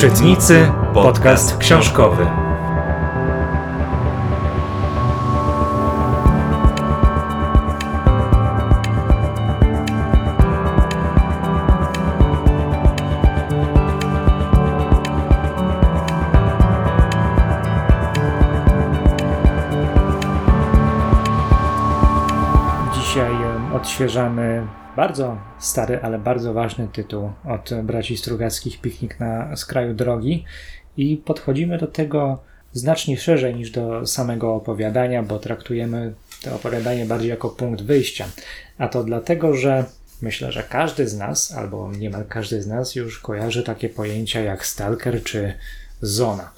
Czytnicy Podcast Książkowy. Dzisiaj odświeżamy bardzo stary, ale bardzo ważny tytuł od braci Strugackich Piknik na skraju drogi i podchodzimy do tego znacznie szerzej niż do samego opowiadania, bo traktujemy to opowiadanie bardziej jako punkt wyjścia. A to dlatego, że myślę, że każdy z nas, albo niemal każdy z nas już kojarzy takie pojęcia jak stalker czy zona.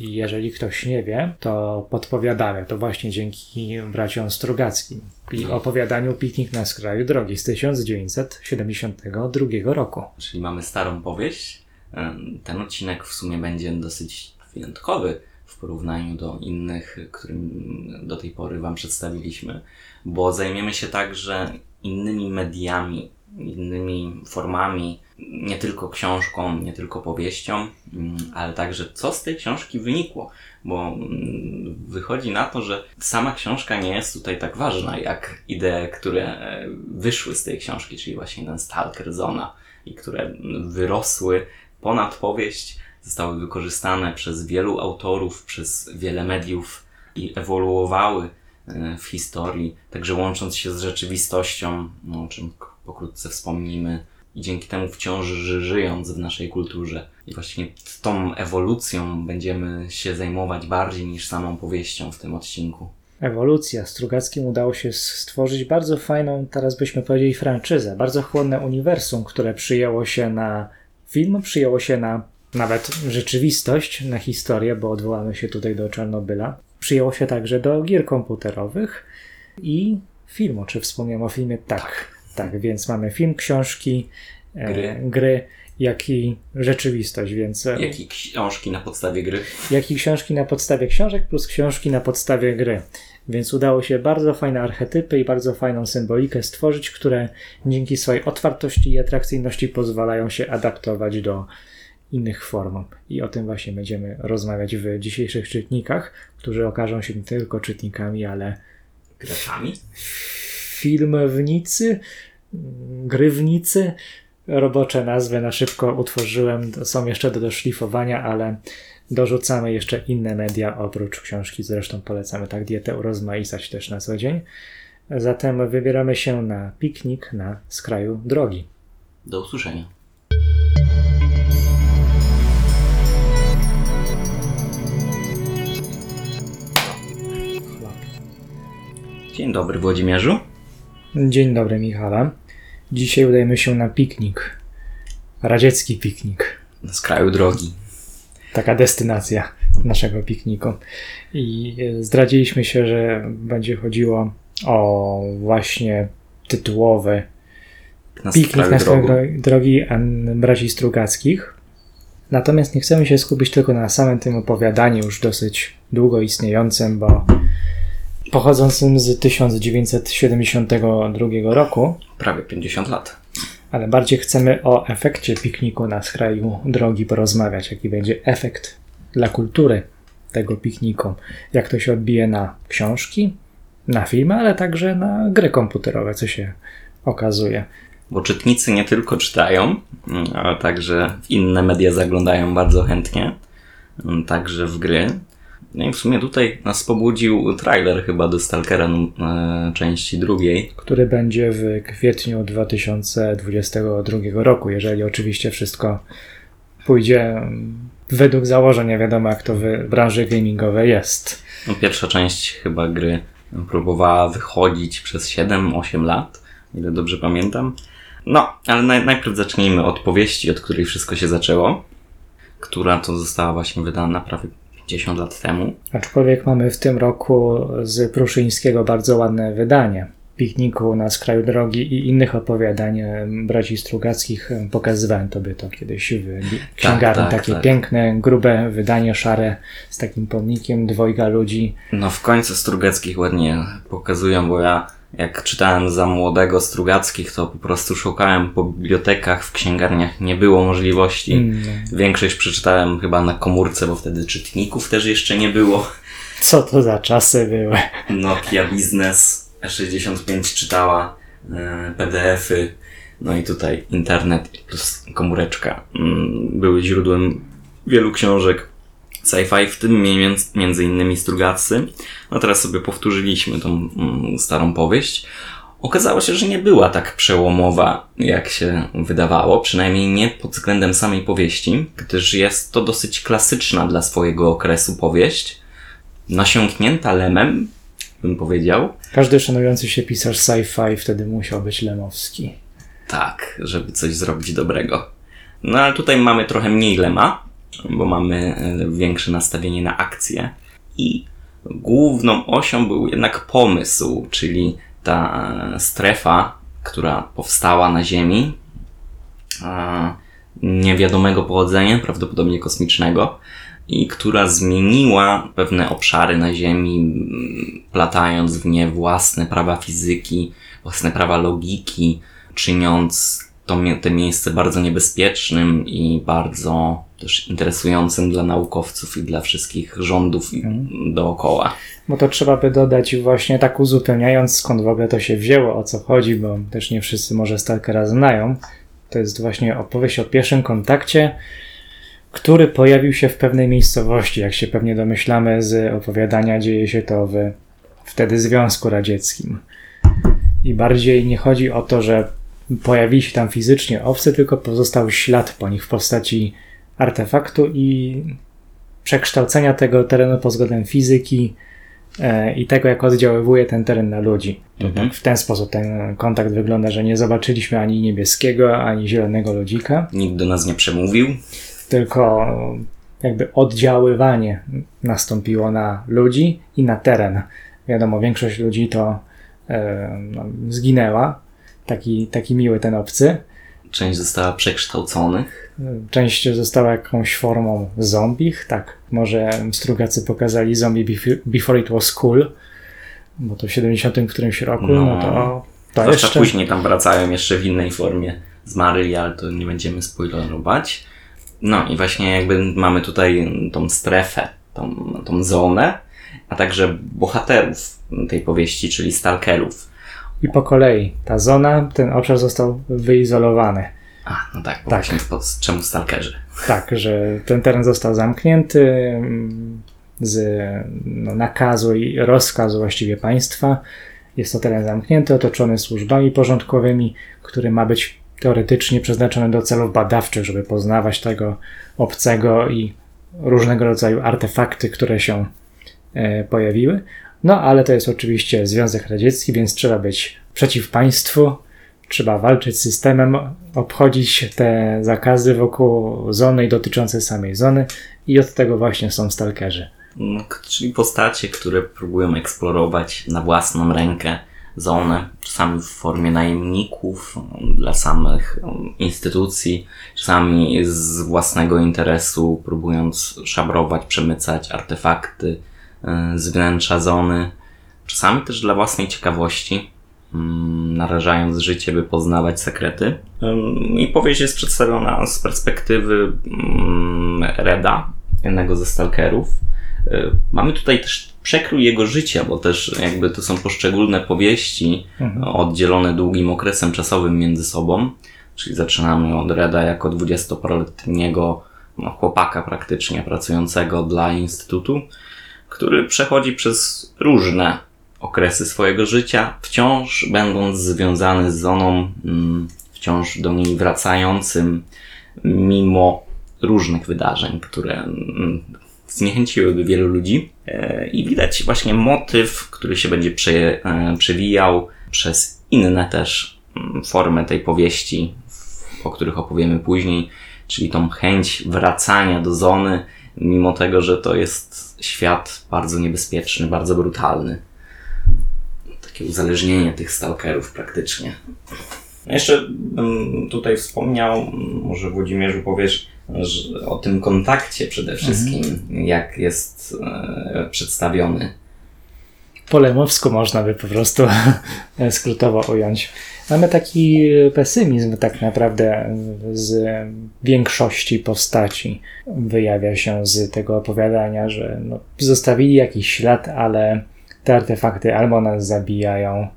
I jeżeli ktoś nie wie, to podpowiadamy. To właśnie dzięki braciom Strugackim i opowiadaniu Piknik na skraju drogi z 1972 roku. Czyli mamy starą powieść. Ten odcinek w sumie będzie dosyć wyjątkowy w porównaniu do innych, którym do tej pory Wam przedstawiliśmy, bo zajmiemy się także innymi mediami, innymi formami, nie tylko książką, nie tylko powieścią, mm, ale także co z tej książki wynikło, bo mm, wychodzi na to, że sama książka nie jest tutaj tak ważna, jak idee, które e, wyszły z tej książki, czyli właśnie ten Stalker Zona i które mm, wyrosły ponad powieść, zostały wykorzystane przez wielu autorów, przez wiele mediów i ewoluowały e, w historii, także łącząc się z rzeczywistością, no, o czym pokrótce wspomnimy, i dzięki temu wciąż ży- żyjąc w naszej kulturze. I właśnie tą ewolucją będziemy się zajmować bardziej niż samą powieścią w tym odcinku. Ewolucja. Strugackim udało się stworzyć bardzo fajną, teraz byśmy powiedzieli, franczyzę. Bardzo chłonne uniwersum, które przyjęło się na film, przyjęło się na nawet rzeczywistość, na historię, bo odwołamy się tutaj do Czarnobyla. Przyjęło się także do gier komputerowych i filmu. Czy wspomniałem o filmie? Tak. Tak, więc mamy film, książki, e, Gry. gry jak i rzeczywistość, więc e, Jak i książki na podstawie gry. jak i książki na podstawie książek plus książki na podstawie gry. Więc udało się bardzo fajne archetypy i bardzo fajną symbolikę stworzyć, które dzięki swojej otwartości i atrakcyjności pozwalają się adaptować do innych form. I o tym właśnie będziemy rozmawiać w dzisiejszych czytnikach, którzy okażą się nie tylko czytnikami, ale Grafami? Filmownicy, grywnicy. Robocze nazwy na szybko utworzyłem, są jeszcze do doszlifowania, ale dorzucamy jeszcze inne media oprócz książki, zresztą polecamy tak dietę urozmaicać też na co dzień. Zatem wybieramy się na piknik na skraju drogi. Do usłyszenia. Dzień dobry Włodzimierzu. Dzień dobry Michała. Dzisiaj udajemy się na piknik. Radziecki piknik. Na skraju drogi. taka destynacja naszego pikniku. I e, zdradziliśmy się, że będzie chodziło o właśnie tytułowy Na piknik na skraju drogi. dro- drogi braci Strugackich. Natomiast nie chcemy się skupić tylko na samym tym opowiadaniu, już dosyć długo istniejącym, bo pochodzącym z 1972 roku, Prawie 50 lat. ale bardziej chcemy o efekcie pikniku na skraju drogi porozmawiać, jaki będzie efekt dla kultury tego pikniku, jak to się odbije na książki, na filmy, ale także na gry komputerowe, co się okazuje. Bo czytnicy nie tylko czytają, ale także w inne media zaglądają bardzo chętnie. Także w gry. No i w sumie tutaj nas pobudził trailer chyba do Stalkera num- e, części drugiej. który będzie w kwietniu 2022 roku, jeżeli oczywiście wszystko pójdzie mm, według założeń, nie wiadomo jak to w branży gamingowej jest. No, pierwsza część chyba gry próbowała wychodzić przez 7-8 lat, ile dobrze pamiętam. No, ale naj- najpierw zacznijmy od powieści, od której wszystko się zaczęło, która to została właśnie wydana prawie 50 lat temu. Aczkolwiek mamy w tym roku z Pruszyńskiego bardzo ładne wydanie. Pikniku na skraju drogi i innych opowiadań braci Strugackich. em, Pokazywałem tobie to kiedyś w bi- księgarni. tak, Takie tak. piękne, grube wydanie, szare, z takim pomnikiem dwojga ludzi. No w końcu Strugeckich ładnie pokazują, bo ja jak czytałem za młodego Strugackich, to po prostu szukałem po bibliotekach, w księgarniach, nie było możliwości. Mm, Większość przeczytałem chyba na komórce, bo wtedy czytników też jeszcze nie było. Co to za czasy były? Nokia Business E65 czytała, e, PDF-y, no i tutaj internet plus komóreczka mm, były źródłem wielu książek sci-fi, w tym między, innymi Strugacy. No teraz sobie powtórzyliśmy tą mm, starą powieść. Okazało się, że nie była tak przełomowa, jak się wydawało, przynajmniej nie pod względem samej powieści, gdyż jest to dosyć klasyczna dla swojego okresu powieść, nasiąknięta lemem, bym powiedział, Każdy szanujący się pisarz sci-fi wtedy musiał być Lemowski. Tak, żeby coś zrobić dobrego. No ale tutaj mamy trochę mniej lema, bo mamy e, większe nastawienie na akcję. I główną osią był jednak pomysł, czyli ta e, strefa, która powstała na Ziemi, e, niewiadomego pochodzenia, prawdopodobnie kosmicznego, i która zmieniła pewne obszary na Ziemi, platając w nie własne prawa fizyki, własne prawa logiki, czyniąc to, te miejsce bardzo niebezpiecznym i bardzo też interesującym dla naukowców i dla wszystkich rządów i dookoła. Bo to trzeba by dodać właśnie tak uzupełniając, skąd w ogóle to się wzięło, o co chodzi, bo też nie wszyscy może Stalkera znają. To jest właśnie opowieść o pierwszym kontakcie, który pojawił się w pewnej miejscowości. Jak się pewnie domyślamy z opowiadania, dzieje się to w wtedy Związku Radzieckim. I bardziej nie chodzi o to, że pojawili się tam fizycznie obcy, tylko pozostał ślad po nich w postaci artefaktu i przekształcenia tego terenu pod względem fizyki e, i tego, jak oddziaływuje ten teren na ludzi. Mhm. tak w ten sposób ten kontakt wygląda, że nie zobaczyliśmy ani niebieskiego, ani zielonego ludzika, Nikt do nas nie przemówił. tylko jakby oddziaływanie nastąpiło na ludzi i na teren. Wiadomo, większość ludzi to e, no, zginęła. Taki, taki miły ten obcy. Część została przekształconych. Część została jakąś formą zombich, tak. Może Strugacy pokazali zombie before, it was cool, bo to w 70 którymś roku, no, No. to, to Zwłaszcza jeszcze... później tam wracają jeszcze w innej formie. Zmarli, ale to nie będziemy spoilerować. No i właśnie jakby mamy tutaj tą strefę, tą, tą zonę, a także bohaterów tej powieści, czyli stalkerów. I po kolei ta zona, ten obszar został wyizolowany. A, no tak, bo Tak. właśnie po, czemu stalkerzy? Tak, że ten teren został zamknięty mm, z no, nakazu i rozkazu właściwie państwa. Jest to teren zamknięty, otoczony służbami porządkowymi, który ma być teoretycznie przeznaczony do celów badawczych, żeby poznawać tego obcego i różnego rodzaju artefakty, które się e, pojawiły. No ale to jest oczywiście Związek Radziecki, więc trzeba być przeciw państwu, trzeba walczyć z systemem, obchodzić te zakazy wokół zony i dotyczące samej zony i od tego właśnie są stalkerzy. No, czyli postacie, które próbują eksplorować na własną rękę zonę, czasami w formie najemników dla samych instytucji, czasami z własnego interesu, próbując szabrować, przemycać artefakty z wnętrza zony, czasami też dla własnej ciekawości, mm, narażając życie, by poznawać sekrety. I powieść jest przedstawiona z perspektywy mm, Reda, jednego ze stalkerów. Y, Mamy tutaj też przekrój jego życia, bo też jakby to są poszczególne powieści Mhm. oddzielone długim okresem czasowym między sobą. Czyli zaczynamy od Reda jako dwudziestoparoletniego no, chłopaka praktycznie pracującego dla Instytutu, który przechodzi przez różne okresy swojego życia, wciąż będąc związany z zoną, mm, wciąż do niej wracającym, mimo różnych wydarzeń, które mm, zniechęciłyby wielu ludzi. E, I widać właśnie motyw, który się będzie e, przewijał przez inne też mm, formy tej powieści, o których opowiemy później, czyli tą chęć wracania do zony, mimo tego, że to jest świat bardzo niebezpieczny, bardzo brutalny. Takie uzależnienie tych stalkerów praktycznie. Jeszcze bym tutaj wspomniał, może Włodzimierzu powiesz, że o tym kontakcie przede wszystkim, jak jest e, przedstawiony. po lemowsku można by po prostu skrótowo ująć. Mamy taki pesymizm tak naprawdę z większości postaci. Wyjawia się z tego opowiadania, że no, zostawili jakiś ślad, ale te artefakty albo nas zabijają,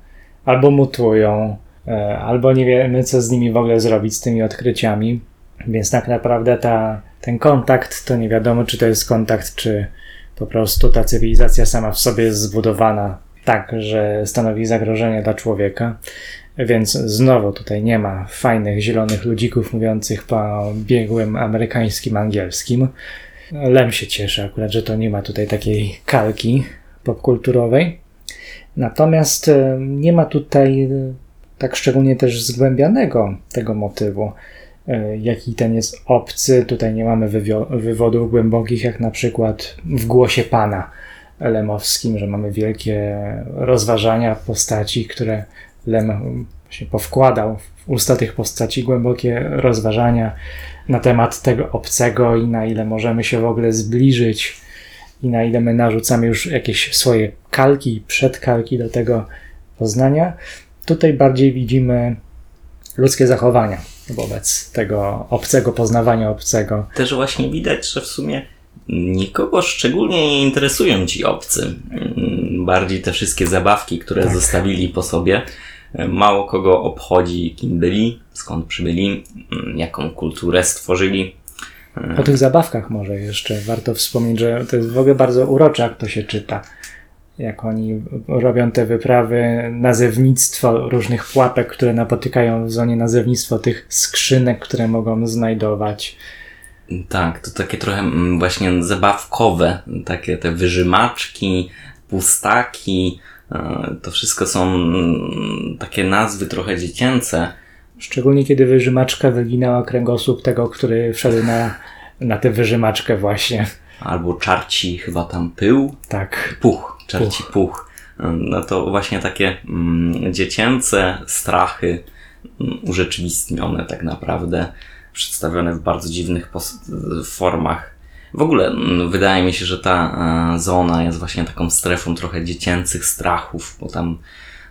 albo mutują, e, albo nie wiemy, co z nimi w ogóle zrobić, z tymi odkryciami. Więc tak naprawdę ta, ten kontakt to nie wiadomo, czy to jest kontakt, czy po prostu ta cywilizacja sama w sobie jest zbudowana tak, że stanowi zagrożenie dla człowieka. Więc znowu tutaj nie ma fajnych zielonych ludzików mówiących po biegłym amerykańskim angielskim. Lem się cieszy akurat, że to nie ma tutaj takiej kalki popkulturowej. Natomiast e, nie ma tutaj e, tak szczególnie też zgłębianego tego motywu, e, jaki ten jest obcy. Tutaj nie mamy wywodów głębokich, jak na przykład w głosie pana lemowskim, że mamy wielkie rozważania postaci, które Lem się powkładał w usta tych postaci głębokie rozważania na temat tego obcego i na ile możemy się w ogóle zbliżyć i na ile my narzucamy już jakieś swoje kalki, przedkalki do tego poznania. Tutaj bardziej widzimy ludzkie zachowania wobec tego obcego, poznawania obcego. Też właśnie widać, że w sumie nikogo szczególnie nie interesują ci obcy. Bardziej te wszystkie zabawki, które tak. zostawili po sobie. Mało kogo obchodzi, kim byli, skąd przybyli, jaką kulturę stworzyli. O tych zabawkach może jeszcze warto wspomnieć, że to jest w ogóle bardzo urocze, jak to się czyta. Jak oni robią te wyprawy, nazewnictwo różnych pułapek, które napotykają w zonie nazewnictwo tych skrzynek, które mogą znajdować. Tak, to takie trochę mm, właśnie zabawkowe, takie te wyżymaczki, pustaki, to wszystko są mm, takie nazwy trochę dziecięce. Szczególnie kiedy wyżymaczka wyginała kręgosłup tego, który wszedł na, na tę wyżymaczkę właśnie. Albo czarci chyba tam pył. Tak. Puch, czarci puch. puch. No to właśnie takie mm, dziecięce strachy mm, urzeczywistnione tak naprawdę, przedstawione w bardzo dziwnych formach. W ogóle mm, wydaje mi się, że ta e, zona jest właśnie taką strefą trochę dziecięcych strachów, bo tam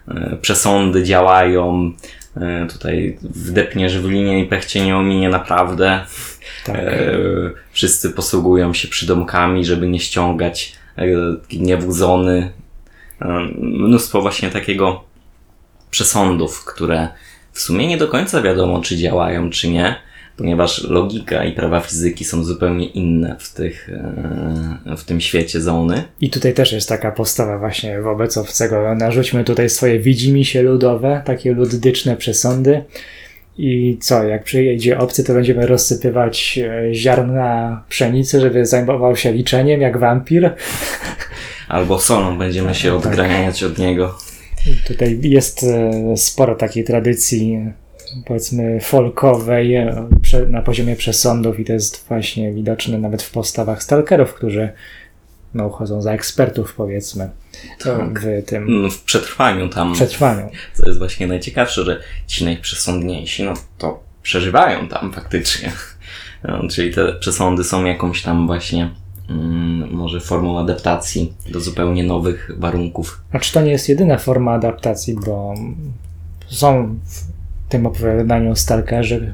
e, przesądy działają, E, tutaj wdepniesz w linię i pech cię nie ominie naprawdę. Tak. Wszyscy posługują się przydomkami, żeby nie ściągać gniewu zony. Mnóstwo właśnie takiego przesądów, które w sumie nie do końca wiadomo, czy działają, czy nie ponieważ logika i prawa fizyki są zupełnie inne w, tych, e, w tym świecie zony. I tutaj też jest taka postawa właśnie wobec obcego. Narzućmy tutaj swoje widzimisię ludowe, takie luddyczne przesądy. I co, jak przyjedzie obcy, to będziemy rozsypywać e, ziarna pszenicy, żeby zajmował się liczeniem, jak wampir. Albo solą będziemy się tak. odgraniać od niego. Tutaj jest e, sporo takiej tradycji powiedzmy folkowej e, na poziomie przesądów i to jest właśnie widoczne nawet w postawach stalkerów, którzy no, uchodzą za ekspertów powiedzmy tak. w tym no, w przetrwaniu tam. Przetrwaniu. Co jest właśnie najciekawsze, że ci najprzesądniejsi, no to przeżywają tam faktycznie. No, czyli te przesądy są jakąś tam właśnie mm, może formą adaptacji do zupełnie nowych warunków. A czy to nie jest jedyna forma adaptacji, bo są tym opowiadaniu stalkerzy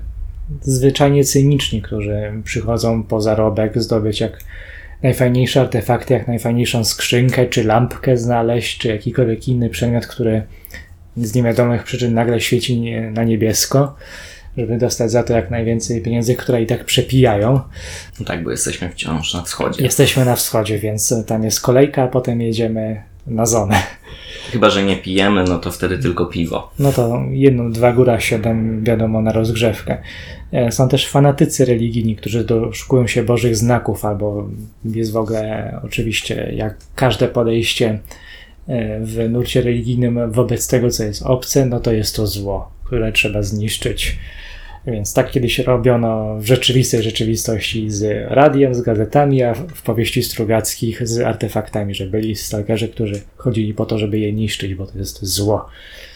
zwyczajnie cyniczni, którzy przychodzą po zarobek zdobyć jak najfajniejsze artefakty, jak najfajniejszą skrzynkę, czy lampkę znaleźć, czy jakikolwiek inny przedmiot, który z niewiadomych przyczyn nagle świeci na niebiesko, żeby dostać za to jak najwięcej pieniędzy, które i tak przepijają. No tak, bo jesteśmy wciąż na wschodzie. Jesteśmy na wschodzie, więc tam jest kolejka, potem jedziemy na zonę. Chyba, że nie pijemy, no to wtedy tylko piwo. No to jedno, dwa góra siedem, wiadomo, na rozgrzewkę. E, są też fanatycy religijni, którzy doszukują się Bożych znaków, albo jest w ogóle oczywiście jak każde podejście e, w nurcie religijnym wobec tego, co jest obce, no to jest to zło, które trzeba zniszczyć. Więc tak kiedyś robiono w rzeczywistej rzeczywistości z radiem, z gazetami, a w powieści strugackich z artefaktami, że byli stalkerzy, którzy chodzili po to, żeby je niszczyć, bo to jest zło.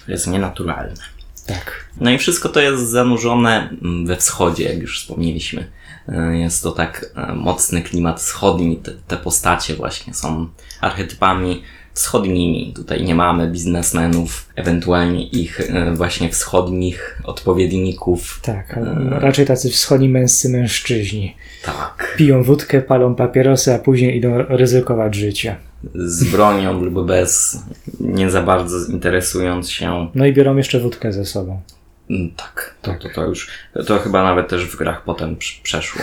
To jest nienaturalne. Tak. No i wszystko to jest zanurzone we wschodzie, jak już wspomnieliśmy. E, jest to tak e, mocny klimat wschodni. Te, te postacie właśnie są archetypami wschodnimi. Tutaj nie mamy biznesmenów, ewentualnie ich e, właśnie wschodnich odpowiedników. Tak, ale raczej tacy wschodni męscy mężczyźni. Tak. Piją wódkę, palą papierosy, a później idą ryzykować życie. Z bronią lub bez, nie za bardzo interesując się. No i biorą jeszcze wódkę ze sobą. Mm, Tak, to, to, to już, to chyba nawet też w grach potem prz- przeszło.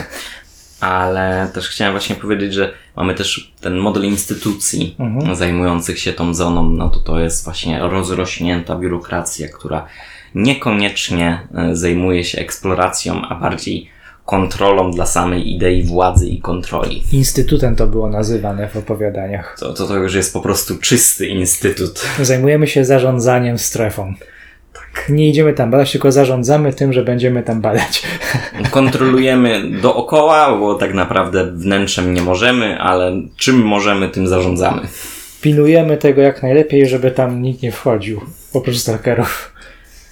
Ale też chciałem właśnie powiedzieć, że mamy też ten model instytucji Mhm. zajmujących się tą zoną, no to to jest właśnie rozrośnięta biurokracja, która niekoniecznie e, zajmuje się eksploracją, a bardziej kontrolą dla samej idei władzy i kontroli. Instytutem to było nazywane w opowiadaniach. To, to, to już jest po prostu czysty instytut. Zajmujemy się zarządzaniem strefą. Nie idziemy tam badać, tylko zarządzamy tym, że będziemy tam badać. Kontrolujemy dookoła, bo tak naprawdę wnętrzem nie możemy, ale czym możemy, tym zarządzamy. Pilnujemy tego jak najlepiej, żeby tam nikt nie wchodził. Oprócz stalkerów.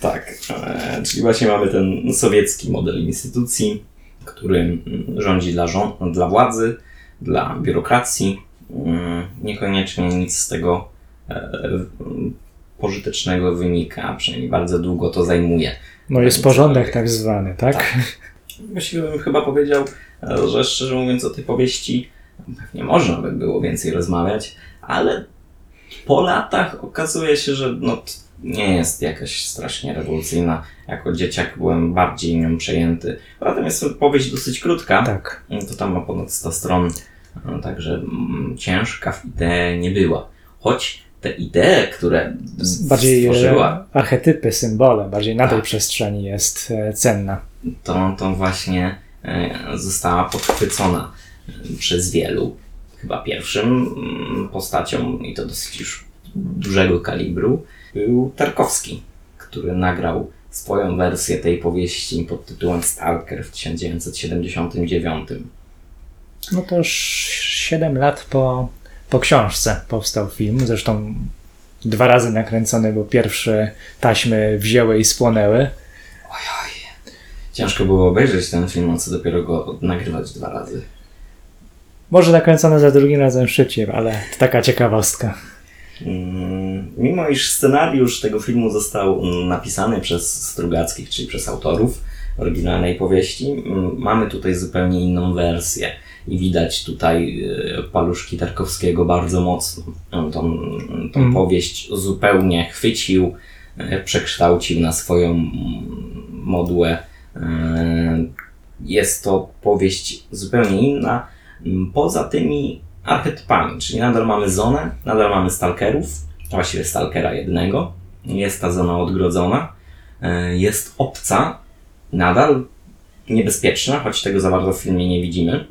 Tak, e, czyli właśnie mamy ten sowiecki model instytucji, który rządzi dla, rząd, dla władzy, dla biurokracji. Mm, Niekoniecznie nic z tego e, pożytecznego wynika, a przynajmniej bardzo długo to zajmuje. No jest porządek tak zwany, tak? Właściwie bym chyba powiedział, e, że szczerze mówiąc o tej powieści pewnie można by było więcej rozmawiać, ale po latach okazuje się, że no, nie jest jakaś strasznie rewolucyjna. Jako dzieciak byłem bardziej nią przejęty. Zatem jest powieść dosyć krótka, Tak. to tam ma ponad 100 stron, także mm, ciężka w idee nie była. Choć te idee, które Bardziej stworzyła, e, archetypy, symbole, bardziej na tej Tak. przestrzeni jest e, cenna. to, to właśnie e, została podchwycona przez wielu. Chyba pierwszym mm, postacią, i to dosyć już dużego kalibru, był Tarkowski, który nagrał swoją wersję tej powieści pod tytułem Stalker w 1979. No to już 7 lat po, po książce powstał film. Zresztą dwa razy nakręcony, bo pierwsze taśmy wzięły i spłonęły. Ciężko było obejrzeć ten film, a co dopiero go nagrywać dwa razy. Może nakręcone za drugim razem szybciej, ale to taka ciekawostka. Mm, Mimo iż scenariusz tego filmu został napisany przez Strugackich, czyli przez autorów oryginalnej powieści, mm, mamy tutaj zupełnie inną wersję. I widać tutaj e, paluszki Tarkowskiego bardzo mocno. On tą, tą Mm. powieść zupełnie chwycił, e, przekształcił na swoją modłę. E, Jest to powieść zupełnie inna, mm, poza tymi archetypami, czyli nadal mamy zonę, nadal mamy stalkerów, właściwie stalkera jednego. Jest ta zona odgrodzona, jest obca, nadal niebezpieczna, choć tego za bardzo w filmie nie widzimy.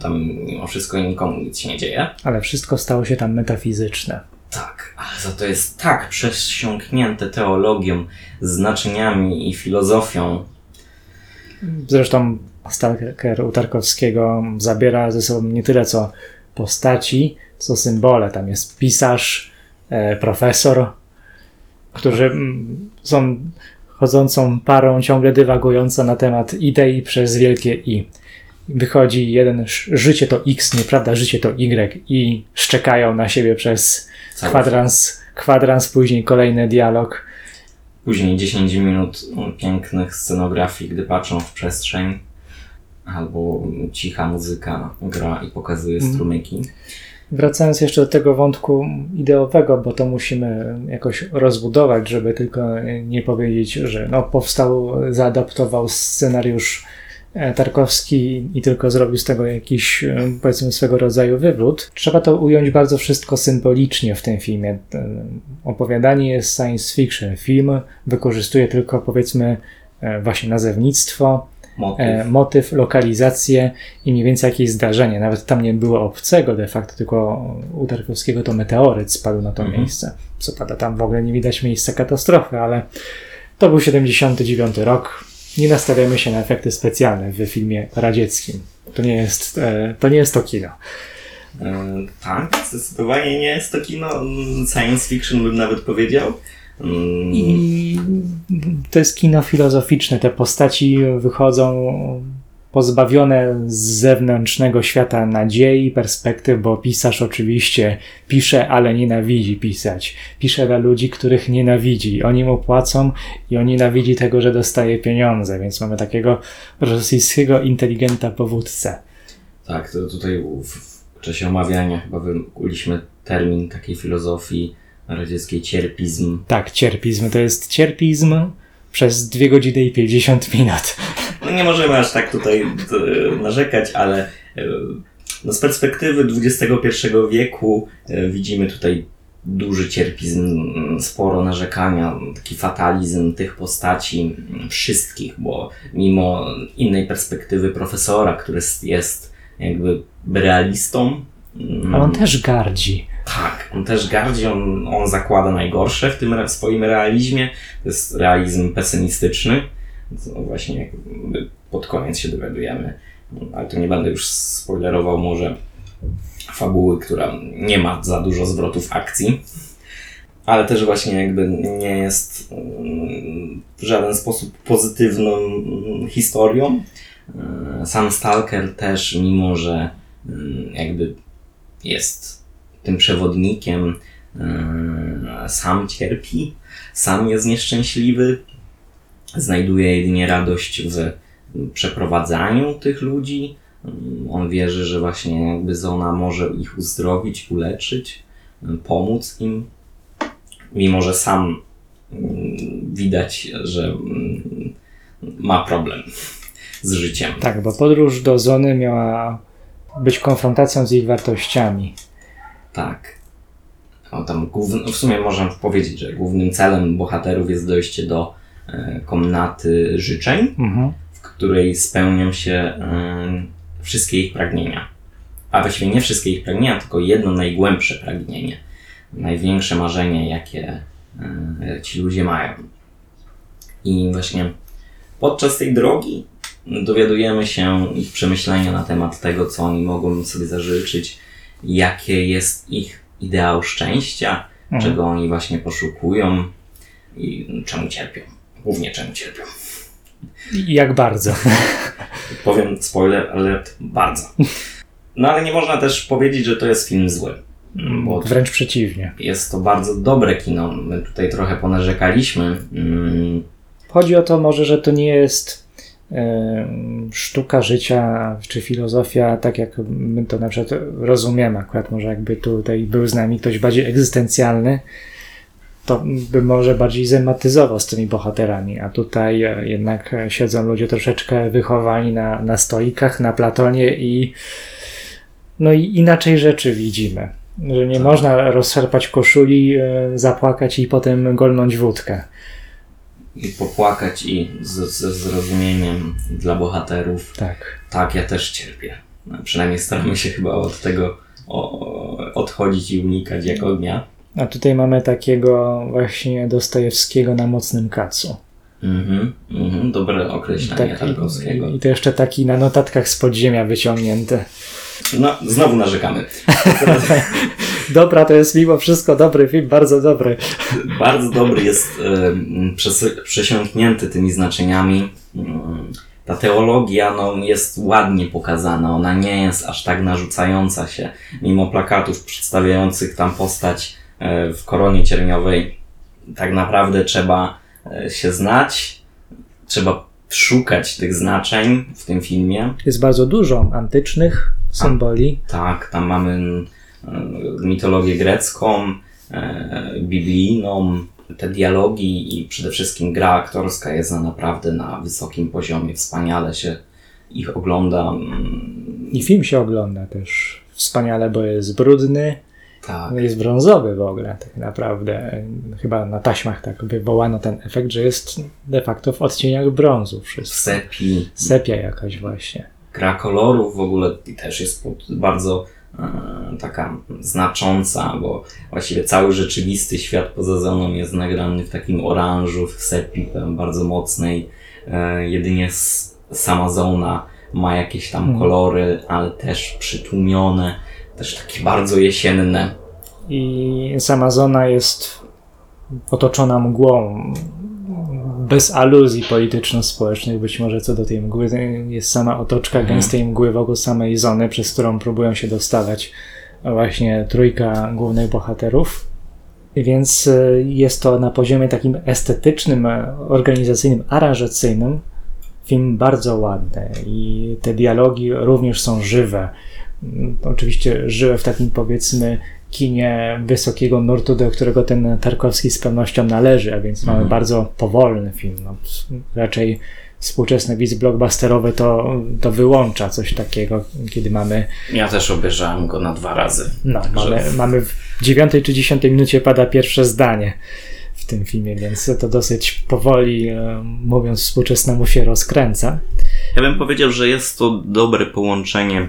Tam mimo wszystko nikomu nic się nie dzieje. Ale wszystko stało się tam metafizyczne. Tak, ale za to jest tak przesiąknięte teologią, znaczeniami i filozofią. Zresztą Stalker u Tarkowskiego zabiera ze sobą nie tyle co postaci, co symbole. Tam jest pisarz, e, profesor, którzy mm, są chodzącą parą ciągle dywagującą na temat idei przez wielkie I. Wychodzi jeden, życie to X, nieprawda, życie to Y i szczekają na siebie przez Cały kwadrans, kwadrans, później kolejny dialog. Później 10 minut pięknych scenografii, gdy patrzą w przestrzeń, albo cicha muzyka gra i pokazuje Mhm. strumyki. Wracając jeszcze do tego wątku ideowego, bo to musimy jakoś rozbudować, żeby tylko nie powiedzieć, że no, powstał, zaadaptował scenariusz Tarkowski i tylko zrobił z tego jakiś, e, powiedzmy, swego rodzaju wywód. Trzeba to ująć bardzo wszystko symbolicznie w tym filmie. E, Opowiadanie jest science fiction. Film wykorzystuje tylko, powiedzmy, e, właśnie nazewnictwo, Motyw. e, motyw, lokalizację i mniej więcej jakieś zdarzenie. Nawet tam nie było obcego de facto, tylko u Tarkowskiego to meteoryt spadł na to Mhm. miejsce. Co pada, tam w ogóle nie widać miejsca katastrofy, ale to był 79 rok. Nie nastawiamy się na efekty specjalne w filmie radzieckim. To nie jest, e, to, nie jest to kino. E, tak, zdecydowanie nie jest to kino science fiction, bym nawet powiedział. Mm, I to jest kino filozoficzne. Te postaci wychodzą pozbawione z zewnętrznego świata nadziei, perspektyw, bo pisarz oczywiście pisze, ale nienawidzi pisać. Pisze dla ludzi, których nienawidzi. Oni mu płacą i on nienawidzi tego, że dostaje pieniądze, więc mamy takiego rosyjskiego inteligenta powódcę. Tak, to tutaj w, czasie omawiania chyba wykuliśmy termin takiej filozofii radzieckiej cierpizm. Tak, cierpizm to jest cierpizm przez 2 godziny i 50 minut. No nie możemy aż tak tutaj e, narzekać, ale e, no z perspektywy XXI wieku e, widzimy tutaj duży cierpizm, sporo narzekania, taki fatalizm tych postaci wszystkich, bo mimo innej perspektywy profesora, który jest jakby realistą. Ale on też gardzi. Tak, on też gardzi, on, on zakłada najgorsze w tym swoim realizmie. To jest realizm pesymistyczny. Co właśnie pod koniec się dowiadujemy. Ale tu nie będę już spoilerował może fabuły, która nie ma za dużo zwrotów akcji. Ale też właśnie jakby nie jest mm, w żaden sposób pozytywną historią. E, Sam Stalker też, mimo że mm, jakby jest tym przewodnikiem, e, sam cierpi, sam jest nieszczęśliwy, znajduje jedynie radość w przeprowadzaniu tych ludzi. On wierzy, że właśnie jakby Zona może ich uzdrowić, uleczyć, pomóc im, mimo że sam mm, widać, że mm, ma problem z życiem. Tak, bo podróż do Zony miała być konfrontacją z ich wartościami. Tak. O, tam główny, w sumie można powiedzieć, że głównym celem bohaterów jest dojście do komnaty życzeń, Mhm. w której spełnią się e, wszystkie ich pragnienia. A właściwie nie wszystkie ich pragnienia, tylko jedno najgłębsze pragnienie. Największe marzenie, jakie e, ci ludzie mają. I właśnie podczas tej drogi dowiadujemy się ich przemyślenia na temat tego, co oni mogą sobie zażyczyć, jakie jest ich ideał szczęścia, Mhm. czego oni właśnie poszukują i czemu cierpią. Głównie czemu cierpią. Jak bardzo. Powiem spoiler alert bardzo. No ale nie można też powiedzieć, że to jest film zły. Bo Wręcz przeciwnie. jest to bardzo dobre kino. My tutaj trochę ponarzekaliśmy. Mm, Chodzi o to może, że to nie jest e, sztuka życia czy filozofia, tak jak my to na przykład rozumiemy. Akurat może jakby tutaj był z nami ktoś bardziej egzystencjalny, to by może bardziej zematyzował z tymi bohaterami, a tutaj e, jednak e, siedzą ludzie troszeczkę wychowani na, na stoikach, na Platonie i no i inaczej rzeczy widzimy. Że nie Tak. można rozszarpać koszuli, e, zapłakać i potem golnąć wódkę. I popłakać i ze zrozumieniem dla bohaterów. Tak. Tak, ja też cierpię. No, przynajmniej staramy się chyba od tego o, odchodzić i unikać jak ognia. A tutaj mamy takiego właśnie Dostojewskiego na mocnym kacu. Mhm, mhm, dobre określenie Tak, Tarkowskiego. i, I to jeszcze taki na notatkach z podziemia wyciągnięte. No, znowu narzekamy. Dobra, to jest mimo wszystko dobry film, bardzo dobry. Bardzo dobry jest przes- przesiąknięty tymi znaczeniami. Ta teologia no, jest ładnie pokazana, ona nie jest aż tak narzucająca się, mimo plakatów przedstawiających tam postać w koronie cierniowej. Tak naprawdę trzeba e, się znać, trzeba szukać tych znaczeń w tym filmie. Jest bardzo dużo antycznych symboli. Tak, tam mamy mm, mitologię grecką, e, biblijną, te dialogi i przede wszystkim gra aktorska jest na naprawdę na wysokim poziomie. Wspaniale się ich ogląda. I film się ogląda też wspaniale, bo jest brudny, Tak, jest brązowy w ogóle tak naprawdę. Chyba na taśmach tak wywołano ten efekt, że jest de facto w odcieniach brązu wszystko. sepi, Sepia jakaś właśnie. gra kolorów w ogóle też jest bardzo e, taka znacząca, bo właściwie cały rzeczywisty świat poza zoną jest nagrany w takim oranżu, w sepi bardzo mocnej. E, jedynie sama zona ma jakieś tam Mhm. kolory, ale też przytłumione, też takie bardzo jesienne. I sama zona jest otoczona mgłą. bez aluzji polityczno-społecznych, być może co do tej mgły, jest sama otoczka Mhm. gęstej mgły wokół samej zony, przez którą próbują się dostawać właśnie trójka głównych bohaterów. Więc e, jest to na poziomie takim estetycznym, e, organizacyjnym, aranżacyjnym film bardzo ładny i te dialogi również są żywe. Mm, Oczywiście żywe w takim powiedzmy kinie wysokiego nurtu, do którego ten Tarkowski z pewnością należy, a więc mamy Mhm. bardzo powolny film. No, raczej współczesny widz blockbusterowy to, to wyłącza coś takiego, kiedy mamy Ja też obejrzałem go na dwa razy. no, Także- mamy, mamy w dziewiątej czy dziesiątej minucie pada pierwsze zdanie w tym filmie, więc to dosyć powoli, e, mówiąc współczesnemu, się rozkręca. Ja bym powiedział, że jest to dobre połączenie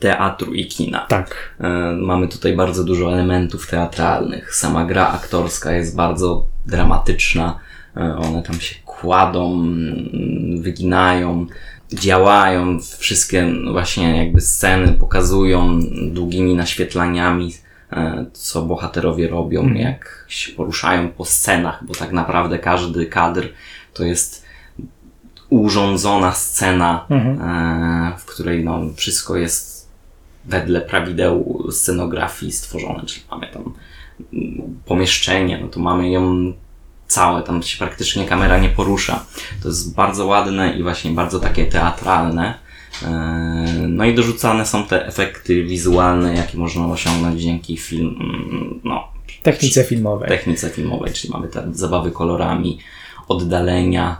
teatru i kina. Tak. E, Mamy tutaj bardzo dużo elementów teatralnych. Sama gra aktorska jest bardzo dramatyczna. E, One tam się kładą, mm, wyginają, działają. Wszystkie właśnie jakby sceny pokazują długimi naświetlaniami, e, co bohaterowie robią, Mhm. jak się poruszają po scenach, bo tak naprawdę każdy kadr to jest urządzona scena, Mhm. w której no, wszystko jest wedle prawideł scenografii stworzone, czyli mamy tam pomieszczenie, no to mamy ją całe, tam się praktycznie kamera nie porusza. To jest bardzo ładne i właśnie bardzo takie teatralne. E, No i dorzucane są te efekty wizualne, jakie można osiągnąć dzięki film, no, Technice filmowej. technice filmowej, czyli mamy te zabawy kolorami, oddalenia.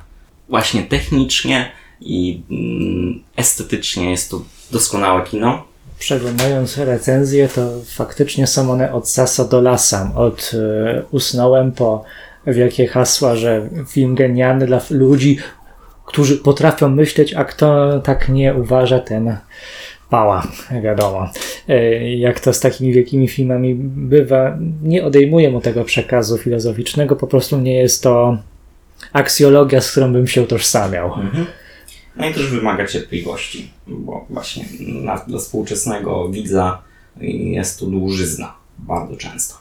Właśnie technicznie i mm, estetycznie jest to doskonałe kino. Przeglądając recenzje, to faktycznie są one od sasa do lasa. Od e, usnąłem po wielkie hasła, że film genialny dla ludzi, którzy potrafią myśleć, a kto tak nie uważa, ten pała, wiadomo. E, Jak to z takimi wielkimi filmami bywa, nie odejmuję mu tego przekazu filozoficznego, po prostu nie jest to aksjologia, z którą bym się utożsamiał. No i też wymaga cierpliwości, bo właśnie na, dla współczesnego widza jest to dłużyzna bardzo często.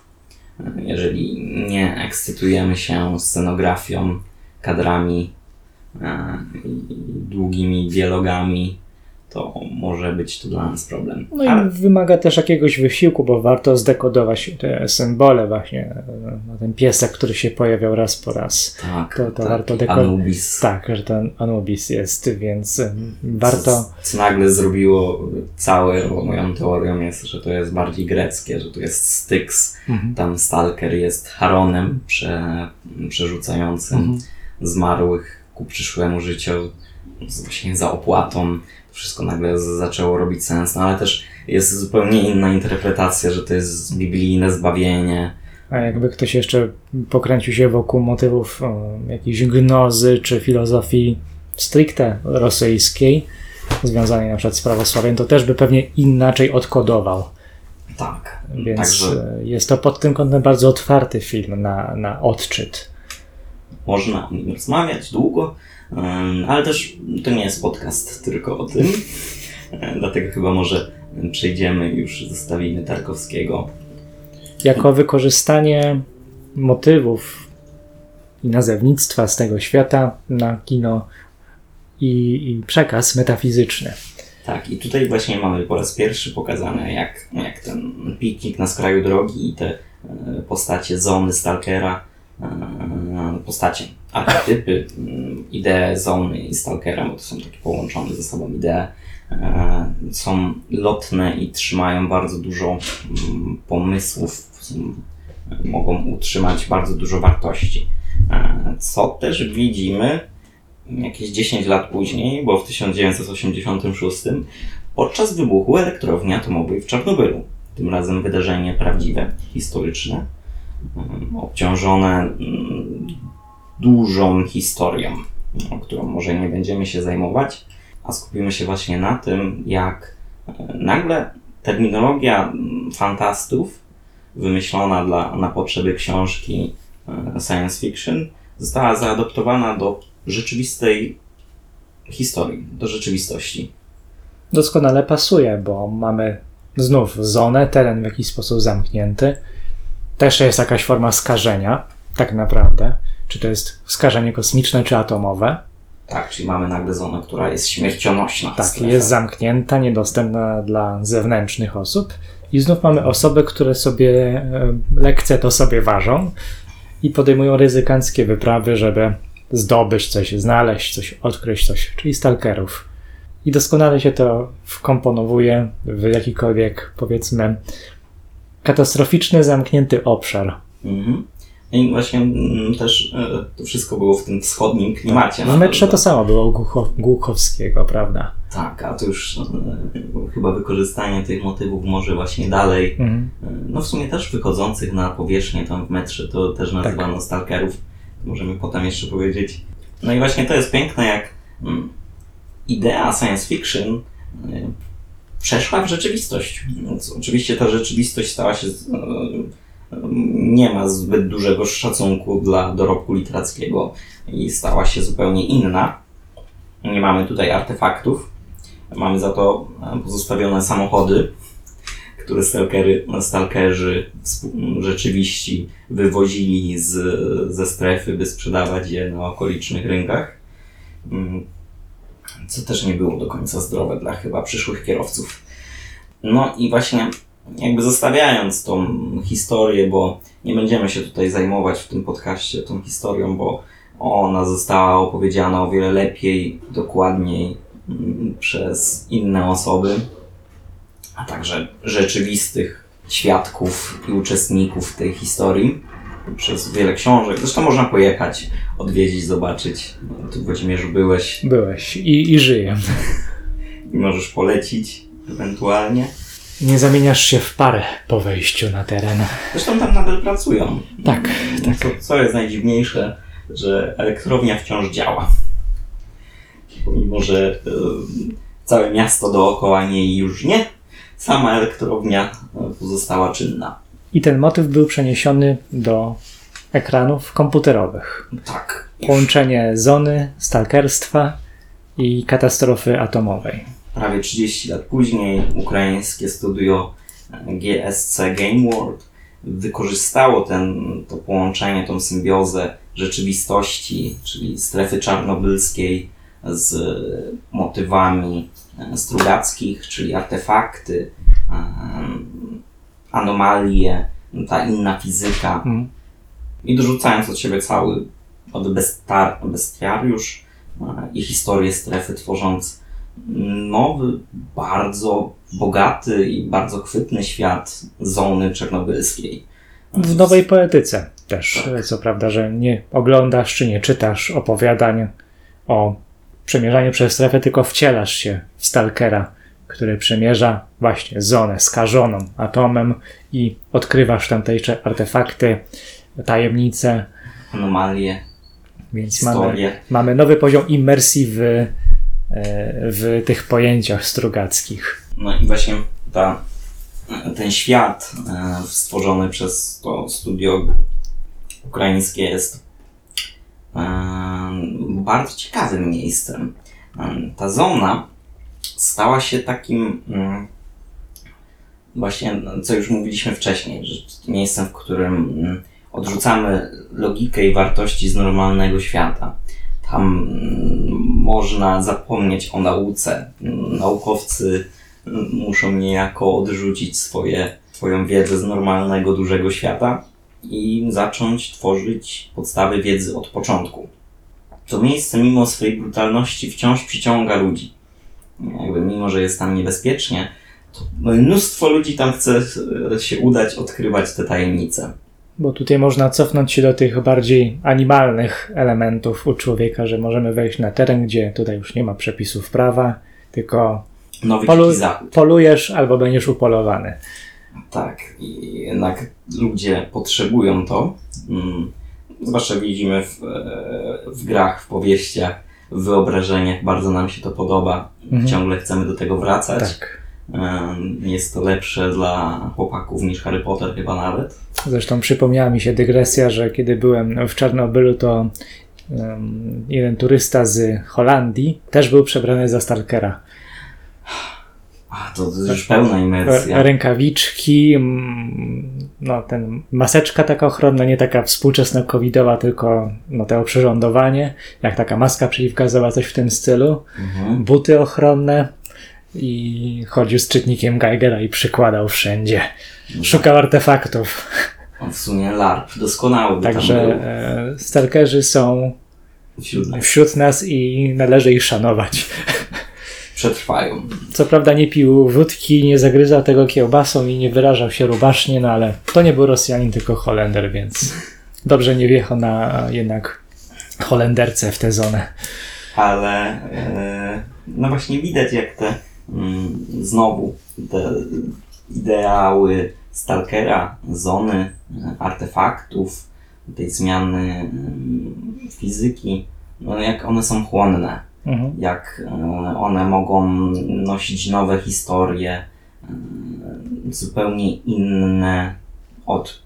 Jeżeli nie ekscytujemy się scenografią, kadrami e, długimi dialogami, to może być to dla nas problem. No i Ale wymaga też jakiegoś wysiłku, bo warto zdekodować te symbole właśnie. no, Ten piesek, który się pojawiał raz po raz. tak, To- to tak, warto i deko- Anubis. Tak, że ten Anubis jest, więc warto... Co, co nagle zrobiło całe, bo moją teorią jest, że to jest bardziej greckie, że to jest Styx, Mhm. tam Stalker jest Haronem prze, przerzucającym Mhm. zmarłych ku przyszłemu życiu, z- właśnie za opłatą. Wszystko nagle zaczęło robić sens, no ale też jest zupełnie inna interpretacja, że to jest biblijne zbawienie. A jakby ktoś jeszcze pokręcił się wokół motywów o, jakiejś gnozy czy filozofii stricte rosyjskiej, związanej na przykład z prawosławiem, to też by pewnie inaczej odkodował. Tak, Więc także e, jest to pod tym kątem bardzo otwarty film na, na odczyt. można o nim rozmawiać długo, ale też to nie jest podcast tylko o tym. E, Dlatego chyba może przejdziemy już, zostawimy Tarkowskiego. Jako wykorzystanie motywów i nazewnictwa z tego świata na kino i, i przekaz metafizyczny. Tak, i tutaj właśnie mamy po raz pierwszy pokazane, jak, jak ten piknik na skraju drogi i te e, postacie Zony, Stalkera, postacie, archetypy, mm, idee Zony i Stalkera, bo to są takie połączone ze sobą idee, e, są lotne i trzymają bardzo dużo mm, pomysłów, mogą utrzymać bardzo dużo wartości. E, Co też widzimy jakieś 10 lat później, bo w 1986, podczas wybuchu elektrowni atomowej w Czarnobylu. Tym razem wydarzenie prawdziwe, historyczne, obciążone mm, dużą historią, o którą może nie będziemy się zajmować, a skupimy się właśnie na tym, jak e, nagle terminologia mm, fantastów wymyślona dla, na potrzeby książki e, science fiction została zaadoptowana do rzeczywistej historii, do rzeczywistości. Doskonale pasuje, bo mamy znów zonę, teren w jakiś sposób zamknięty. Też jest jakaś forma skażenia, tak naprawdę. czy to jest skażenie kosmiczne, czy atomowe. Tak, czyli mamy nagle zonę, która jest śmiercionośna. Tak, strefa. jest zamknięta, niedostępna dla zewnętrznych osób. I znów mamy osoby, które sobie e, lekce to sobie ważą i podejmują ryzykanckie wyprawy, żeby zdobyć coś, znaleźć coś, odkryć coś, czyli stalkerów. I doskonale się to wkomponowuje w jakikolwiek, powiedzmy, katastroficzny, zamknięty obszar. Mhm. I właśnie mm, też e, to wszystko było w tym wschodnim klimacie. W metrze to samo było u Głucho- Głuchowskiego, prawda? Tak, a to już e, chyba wykorzystanie tych motywów może właśnie dalej, Mhm. e, no w sumie też wychodzących na powierzchnię tam w metrze, to też nazywano stalkerów. Możemy potem jeszcze powiedzieć. No i właśnie to jest piękne, jak mm, idea science fiction przeszła w rzeczywistość. Więc oczywiście ta rzeczywistość stała się. e, Nie ma zbyt dużego szacunku dla dorobku literackiego i stała się zupełnie inna. Nie mamy tutaj artefaktów. Mamy za to e, pozostawione samochody, które stalkery, stalkerzy współ- rzeczywiści wywozili z, ze strefy, by sprzedawać je na okolicznych rynkach. Co też nie było do końca zdrowe dla chyba przyszłych kierowców. No i właśnie jakby zostawiając tą historię, bo nie będziemy się tutaj zajmować w tym podcaście tą historią, bo ona została opowiedziana o wiele lepiej, dokładniej mm, przez inne osoby, a także rzeczywistych świadków i uczestników tej historii przez wiele książek. Zresztą można pojechać, odwiedzić, zobaczyć. No, Ty w Włodzimierzu byłeś Byłeś i, i żyję. i możesz polecić ewentualnie. Nie zamieniasz się w parę po wejściu na teren. Zresztą tam nadal pracują. Tak, tak. Co, co jest najdziwniejsze, że elektrownia wciąż działa. Pomimo, że e, całe miasto dookoła niej już nie, sama elektrownia e, pozostała czynna. I ten motyw był przeniesiony do ekranów komputerowych. Tak. Połączenie zony, stalkerstwa i katastrofy atomowej. Prawie 30 lat później ukraińskie studio e, GSC Game World wykorzystało ten, to połączenie, tą symbiozę rzeczywistości, czyli strefy czarnobylskiej z motywami e, strugackich, czyli artefakty, em, anomalie, ta inna fizyka Mm. i dorzucając od siebie cały od bestar, bestiariusz e, i historię strefy, tworząc nowy, bardzo bogaty i bardzo chwytny świat zony czernobylskiej. W nowej poetyce też. Tak. Co prawda, że nie oglądasz czy nie czytasz opowiadań o przemierzaniu przez strefę, tylko wcielasz się w stalkera, który przemierza właśnie zonę skażoną atomem i odkrywasz tamtejsze artefakty, tajemnice, Anomalie, więc mamy, historie. mamy nowy poziom imersji w, e, w tych pojęciach strugackich. No i właśnie ta, ten świat e, stworzony przez to studio ukraińskie jest e, bardzo ciekawym miejscem. Ta zona stała się takim mm, właśnie, co już mówiliśmy wcześniej, że miejscem, w którym mm, odrzucamy logikę i wartości z normalnego świata. Tam mm, można zapomnieć o nauce. Naukowcy muszą niejako odrzucić swoje, swoją wiedzę z normalnego, dużego świata i zacząć tworzyć podstawy wiedzy od początku. To miejsce, mimo swojej brutalności, wciąż przyciąga ludzi. Jakby mimo, że jest tam niebezpiecznie, to mnóstwo ludzi tam chce e, się udać, odkrywać te tajemnice. Bo tutaj można cofnąć się do tych bardziej animalnych elementów u człowieka, że możemy wejść na teren, gdzie tutaj już nie ma przepisów prawa, tylko Polu- polujesz albo będziesz upolowany. Tak, i jednak ludzie potrzebują to. Mm, Zwłaszcza widzimy w, e, w grach, w powieściach, wyobrażeniach, bardzo nam się to podoba. Mhm. Ciągle chcemy do tego wracać. Tak. Jest to lepsze dla chłopaków niż Harry Potter chyba nawet. Zresztą przypomniała mi się dygresja, że kiedy byłem w Czarnobylu, to jeden turysta z Holandii też był przebrany za stalkera. A, to, to już pełna imersja. Rękawiczki, no, ten maseczka taka ochronna, nie taka współczesna covidowa, tylko no, to oprzyrządowanie, jak taka maska przeciwgazowa, coś w tym stylu. Mhm. Buty ochronne i chodził z czytnikiem Geigera i przykładał wszędzie. Szukał artefaktów. W sumie LARP doskonały Także e, stalkerzy są wśród nas. wśród nas i należy ich szanować. Przetrwają. Co prawda nie pił wódki, nie zagryzał tego kiełbasą i nie wyrażał się rubasznie, no ale to nie był Rosjanin, tylko Holender, więc dobrze nie wjechał na jednak Holenderce w tę zonę. Ale e, no właśnie widać jak te mm, znowu te ideały Stalkera, zony, e, artefaktów, tej zmiany mm, fizyki, no jak one są chłonne, Mhm. jak e, one mogą nosić nowe historie, e, zupełnie inne od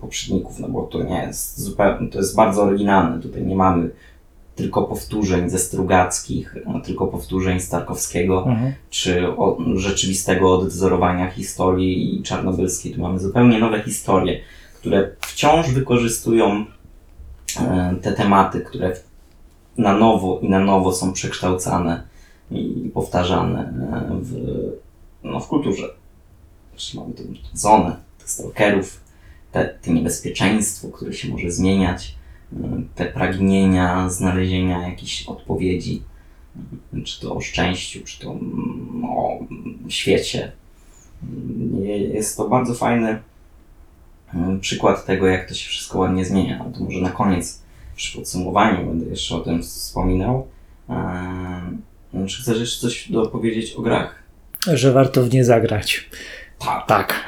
poprzedników, no bo to nie jest zupełnie, to jest bardzo oryginalne. Tutaj nie mamy tylko powtórzeń ze Strugackich, e, tylko powtórzeń Starkowskiego, Mhm. czy o, rzeczywistego odwzorowania historii czarnobylskiej. Tu mamy zupełnie nowe historie, które wciąż wykorzystują e, te tematy, które na nowo i na nowo są przekształcane i powtarzane e, w, no, w kulturze. Czyli mamy tę zonę, tych stalkerów, te, te niebezpieczeństwo, które się może zmieniać, e, te pragnienia znalezienia jakichś odpowiedzi, e, czy to o szczęściu, czy to mm, o świecie. Mm, Jest to bardzo fajny mm, przykład tego, jak to się wszystko ładnie zmienia. No to może na koniec, przy podsumowaniu, będę jeszcze o tym wspominał. Eee, Czy chcesz jeszcze coś dopowiedzieć o grach? Że warto w nie zagrać. Tak, Tak.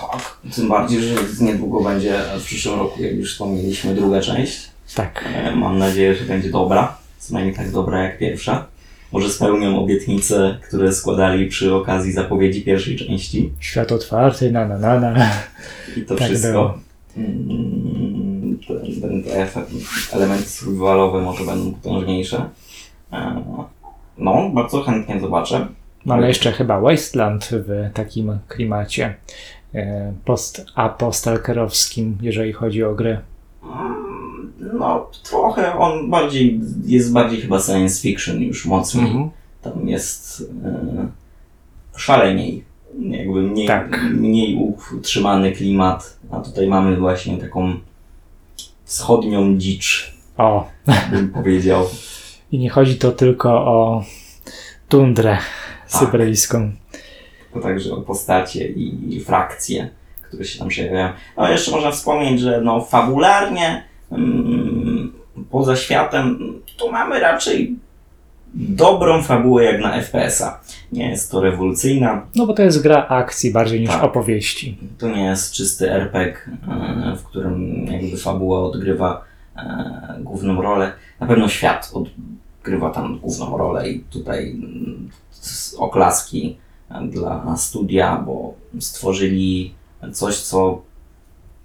tak. Tym bardziej, że niedługo będzie w przyszłym roku, jak już wspomnieliśmy, druga część. Tak. E, Mam nadzieję, że będzie dobra. Co najmniej tak dobra jak pierwsza. Może spełnią obietnice, które składali przy okazji zapowiedzi pierwszej części. Świat otwarty, na na na na. I to Tak wszystko. było. Ten, te elementy survivalowe może będą potężniejsze. E, No, bardzo chętnie zobaczę. Mamy jeszcze chyba Wasteland w takim klimacie e, post-apostalkerowskim, jeżeli chodzi o gry. No, trochę on bardziej, jest bardziej chyba science fiction już mocniej. Mhm. Tam jest e, szaleniej. Jakby mniej, Tak. mniej utrzymany klimat, a tutaj mamy właśnie taką wschodnią dzicz, O, bym powiedział. i nie chodzi to tylko o tundrę syberyjską. To także o postacie i frakcje, które się tam przejawiają. No jeszcze można wspomnieć, że no fabularnie mm, poza światem tu mamy raczej dobrą fabułę jak na FPS-a. Nie jest to rewolucyjna, No bo to jest gra akcji bardziej niż Tak. opowieści. to nie jest czysty RPG, e, w którym jakby fabuła odgrywa e, główną rolę. Na pewno świat odgrywa tam główną rolę i tutaj mm, oklaski e, dla studia, bo stworzyli coś, co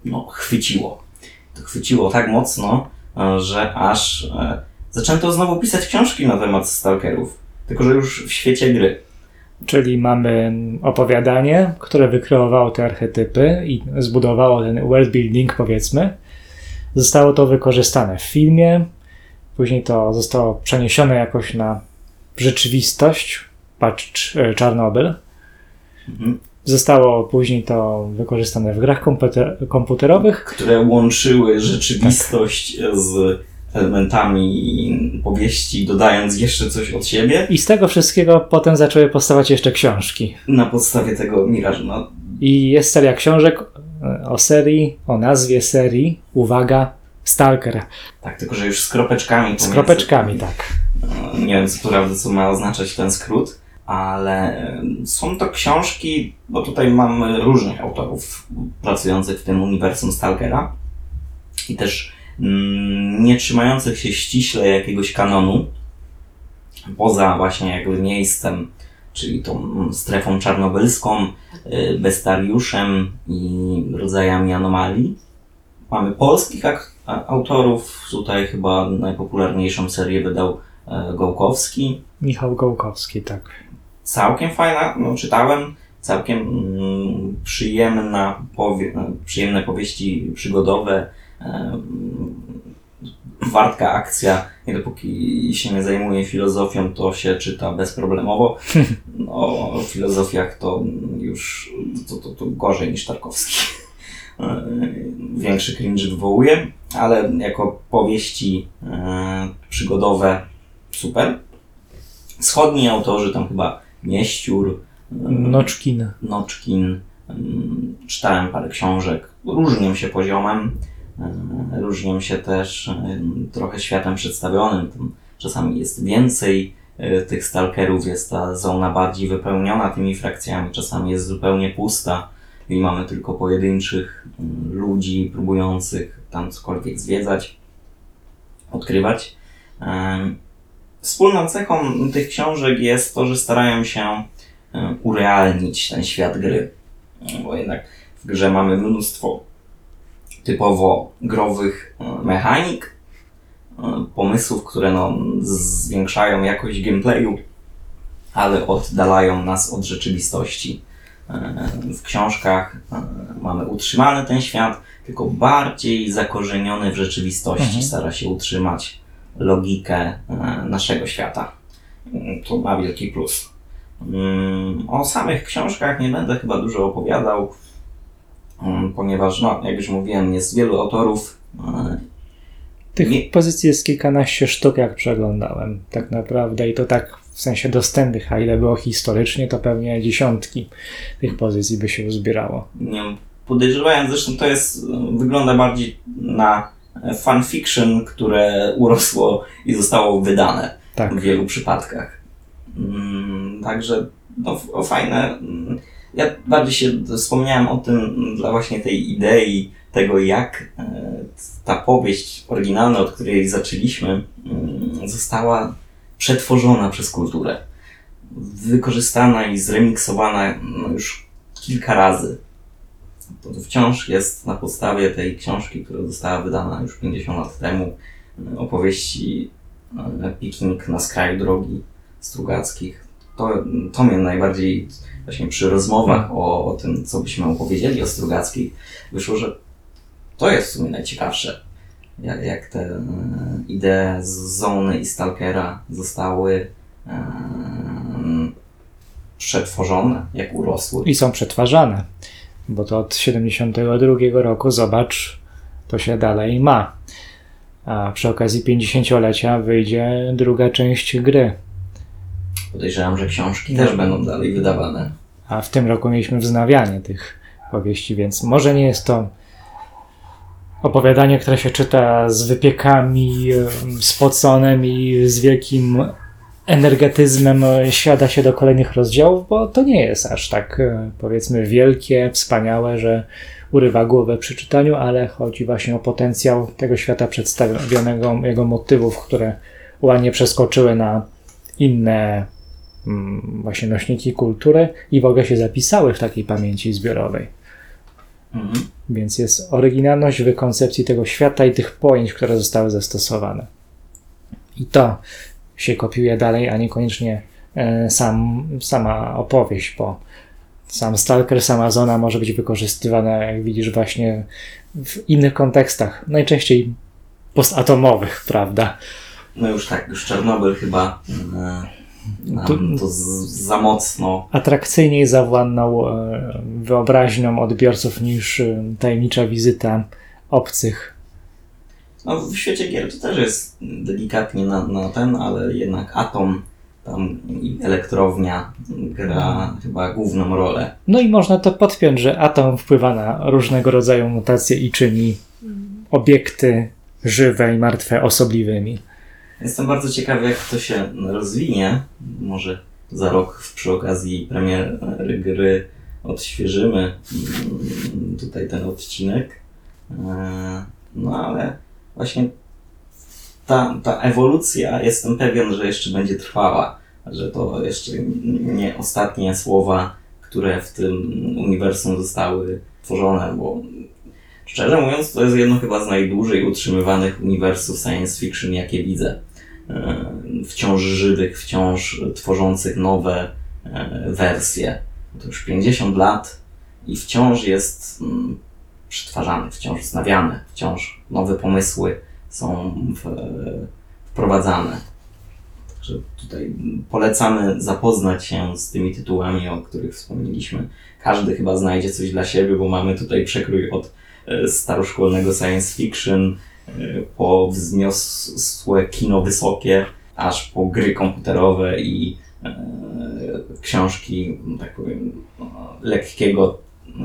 no, chwyciło. To chwyciło tak mocno, że aż zaczęto znowu pisać książki na temat stalkerów, tylko że już w świecie gry. Czyli mamy opowiadanie, które wykreowało te archetypy i zbudowało ten world building, powiedzmy. Zostało to wykorzystane w filmie, później to zostało przeniesione jakoś na rzeczywistość, patrz e, Czarnobyl. Mhm. Zostało później to wykorzystane w grach komputer- komputerowych. które łączyły rzeczywistość z elementami powieści, dodając jeszcze coś od siebie. I z tego wszystkiego potem zaczęły powstawać jeszcze książki. Na podstawie tego mirażu. No, I jest seria książek e, o serii, o nazwie serii, uwaga, Stalker. tak, tylko że już z kropeczkami. Z kropeczkami, tak. No, Nie wiem, co prawda, co ma oznaczać ten skrót, ale są to książki, bo tutaj mamy różnych autorów pracujących w tym uniwersum Stalkera i też nie trzymających się ściśle jakiegoś kanonu, poza właśnie jakby miejscem, czyli tą mm, strefą czarnobylską, y, bestiariuszem i rodzajami anomalii. Mamy polskich autorów, tutaj chyba najpopularniejszą serię wydał e, Gołkowski. Michał Gołkowski, tak. Całkiem fajna, no czytałem, całkiem mm, przyjemna powie, przyjemne powieści przygodowe, wartka akcja i dopóki się nie zajmuje filozofią, to się czyta bezproblemowo. No, o filozofiach to już to, to, to gorzej niż Tarkowski. E, Większy cringe wywołuje, ale jako powieści e, przygodowe super. Wschodni autorzy, tam chyba Mieściur, e, Noczkin. Noczkin. Czytałem parę książek. Różnią się poziomem, różnią się też e, trochę światem przedstawionym. Tam czasami jest więcej e, tych stalkerów, jest ta zona bardziej wypełniona tymi frakcjami, czasami jest zupełnie pusta i mamy tylko pojedynczych mm, ludzi próbujących tam cokolwiek zwiedzać, odkrywać. Wspólną cechą tych książek jest to, że starają się e, urealnić ten świat gry. Bo jednak w grze mamy mnóstwo typowo growych e, mechanik, e, pomysłów, które no, zwiększają jakość gameplayu, ale oddalają nas od rzeczywistości. E, W książkach mamy utrzymany ten świat, tylko bardziej zakorzeniony w rzeczywistości. Mhm. Stara się utrzymać logikę naszego świata. To ma wielki plus. Mm, O samych książkach nie będę chyba dużo opowiadał, ponieważ, no, jak już mówiłem, jest wielu autorów. e, Tych Nie- pozycji jest kilkanaście sztuk, jak przeglądałem, tak naprawdę, i to tak w sensie dostępnych, a ile było historycznie, to pewnie dziesiątki tych pozycji by się uzbierało. Nie podejrzewałem, zresztą to jest, e, wygląda bardziej na e, fanfiction, które urosło i zostało wydane Tak. w wielu przypadkach. Mm, Także no, fajne. Mm, Ja bardziej się wspomniałem o tym mm, dla właśnie tej idei tego, jak e, ta powieść oryginalna, od której zaczęliśmy, mm, została przetworzona przez kulturę. Wykorzystana i zremiksowana no, już kilka razy. To wciąż jest na podstawie tej książki, która została wydana już 50 lat temu, e, opowieści e, Piknik na skraju drogi Strugackich. To, to mnie najbardziej właśnie przy rozmowach o, o tym, co byśmy opowiedzieli o Strugackich, wyszło, że to jest w sumie najciekawsze. Jak, jak te e, idee z Zony i Stalkera zostały e, przetworzone, jak urosły. I są przetwarzane, bo to od 72 roku, zobacz, to się dalej ma. A przy okazji 50-lecia wyjdzie druga część gry. Podejrzewam, że książki też będą dalej wydawane. A w tym roku mieliśmy wznawianie tych powieści, więc może nie jest to opowiadanie, które się czyta z wypiekami, em, spoconem i z wielkim energetyzmem siada się do kolejnych rozdziałów, bo to nie jest aż tak e, powiedzmy wielkie, wspaniałe, że urywa głowę przy czytaniu, ale chodzi właśnie o potencjał tego świata przedstawionego, jego motywów, które ładnie przeskoczyły na inne właśnie nośniki kultury i w ogóle się zapisały w takiej pamięci zbiorowej. Mhm. Więc jest oryginalność w koncepcji tego świata i tych pojęć, które zostały zastosowane. I to się kopiuje dalej, a niekoniecznie e, sam, sama opowieść, bo sam Stalker, sama zona może być wykorzystywana, jak widzisz, właśnie w innych kontekstach, najczęściej postatomowych, prawda? No już tak, już Czarnobyl chyba to z, za mocno. Atrakcyjniej zawładnął e, wyobraźnią odbiorców niż e, tajemnicza wizyta obcych No w świecie gier to też jest delikatnie na, na ten, ale jednak Atom tam i elektrownia gra chyba główną rolę. No i można to podpiąć, że atom wpływa na różnego rodzaju mutacje i czyni obiekty żywe i martwe osobliwymi. Jestem bardzo ciekawy, jak to się rozwinie. Może za rok przy okazji premiery gry odświeżymy mm, tutaj ten odcinek. E, No ale właśnie ta, ta ewolucja, jestem pewien, że jeszcze będzie trwała, że to jeszcze nie ostatnie słowa, które w tym uniwersum zostały tworzone, bo szczerze mówiąc, to jest jedno chyba z najdłużej utrzymywanych uniwersów science fiction, jakie widzę. Wciąż żywych, wciąż tworzących nowe wersje. To już 50 lat i wciąż jest przetwarzany, wciąż wznawiany, wciąż nowe pomysły są wprowadzane. Także tutaj polecamy zapoznać się z tymi tytułami, o których wspomnieliśmy. Każdy chyba znajdzie coś dla siebie, bo mamy tutaj przekrój od e, staroszkolnego science fiction po wzniosłe kino wysokie, aż po gry komputerowe i e, książki, no tak powiem, lekkiego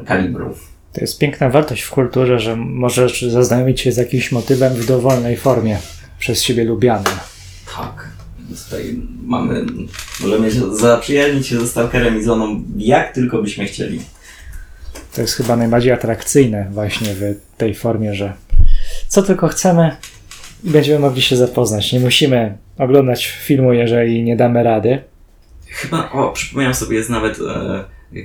kalibru. To jest piękna wartość w kulturze, że możesz zaznajomić się z jakimś motywem w dowolnej formie, przez siebie lubianym. Tak. Tutaj mamy, możemy się zaprzyjaźnić się ze Stalkerem i Zoną jak tylko byśmy chcieli. To jest chyba najbardziej atrakcyjne właśnie w tej formie, że co tylko chcemy i będziemy mogli się zapoznać. Nie musimy oglądać filmu, jeżeli nie damy rady. Chyba, o, przypomniałem sobie, jest nawet e,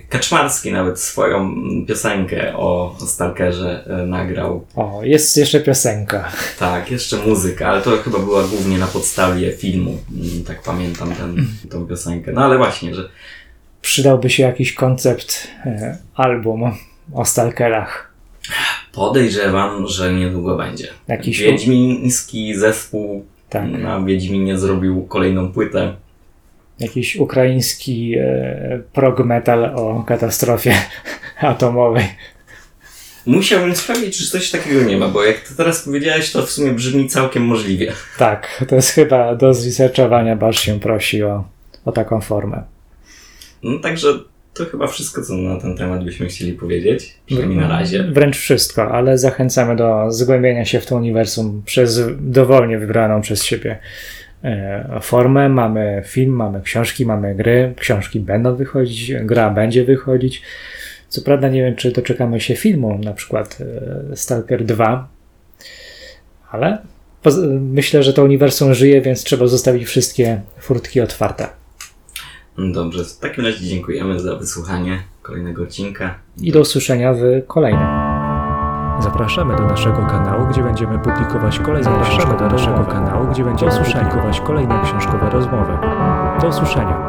Kaczmarski nawet swoją piosenkę o Stalkerze e, nagrał. O, jest jeszcze piosenka. Tak, jeszcze muzyka, ale to chyba była głównie na podstawie filmu. Mm, Tak pamiętam ten, tą piosenkę. No ale właśnie, że Przydałby się jakiś koncept e, album o stalkerach. Podejrzewam, że niedługo będzie. Jakiś- Wiedźmiński zespół Tak. na Wiedźminie zrobił kolejną płytę. Jakiś ukraiński e, prog metal o katastrofie atomowej. Musiałbym sprawdzić, czy coś takiego nie ma, bo jak to teraz powiedziałeś, to w sumie brzmi całkiem możliwie. Tak, to jest chyba do zresearchowania, Basz się prosi o, o taką formę. No także to chyba wszystko, co na ten temat byśmy chcieli powiedzieć. Przynajmniej na razie. Wręcz wszystko, ale zachęcamy do zgłębienia się w to uniwersum przez dowolnie wybraną przez siebie e, formę. Mamy film, mamy książki, mamy gry. Książki będą wychodzić, gra będzie wychodzić. Co prawda nie wiem, czy doczekamy się filmu, na przykład e, Stalker 2, ale myślę, że to uniwersum żyje, więc trzeba zostawić wszystkie furtki otwarte. Dobrze, w takim razie dziękujemy za wysłuchanie kolejnego odcinka. I do usłyszenia w kolejnym. Zapraszamy do naszego kanału, gdzie będziemy publikować kolejne Zapraszamy książkowe do naszego rozmowy. kanału, gdzie będziemy publikować kolejne książkowe rozmowy. Do usłyszenia.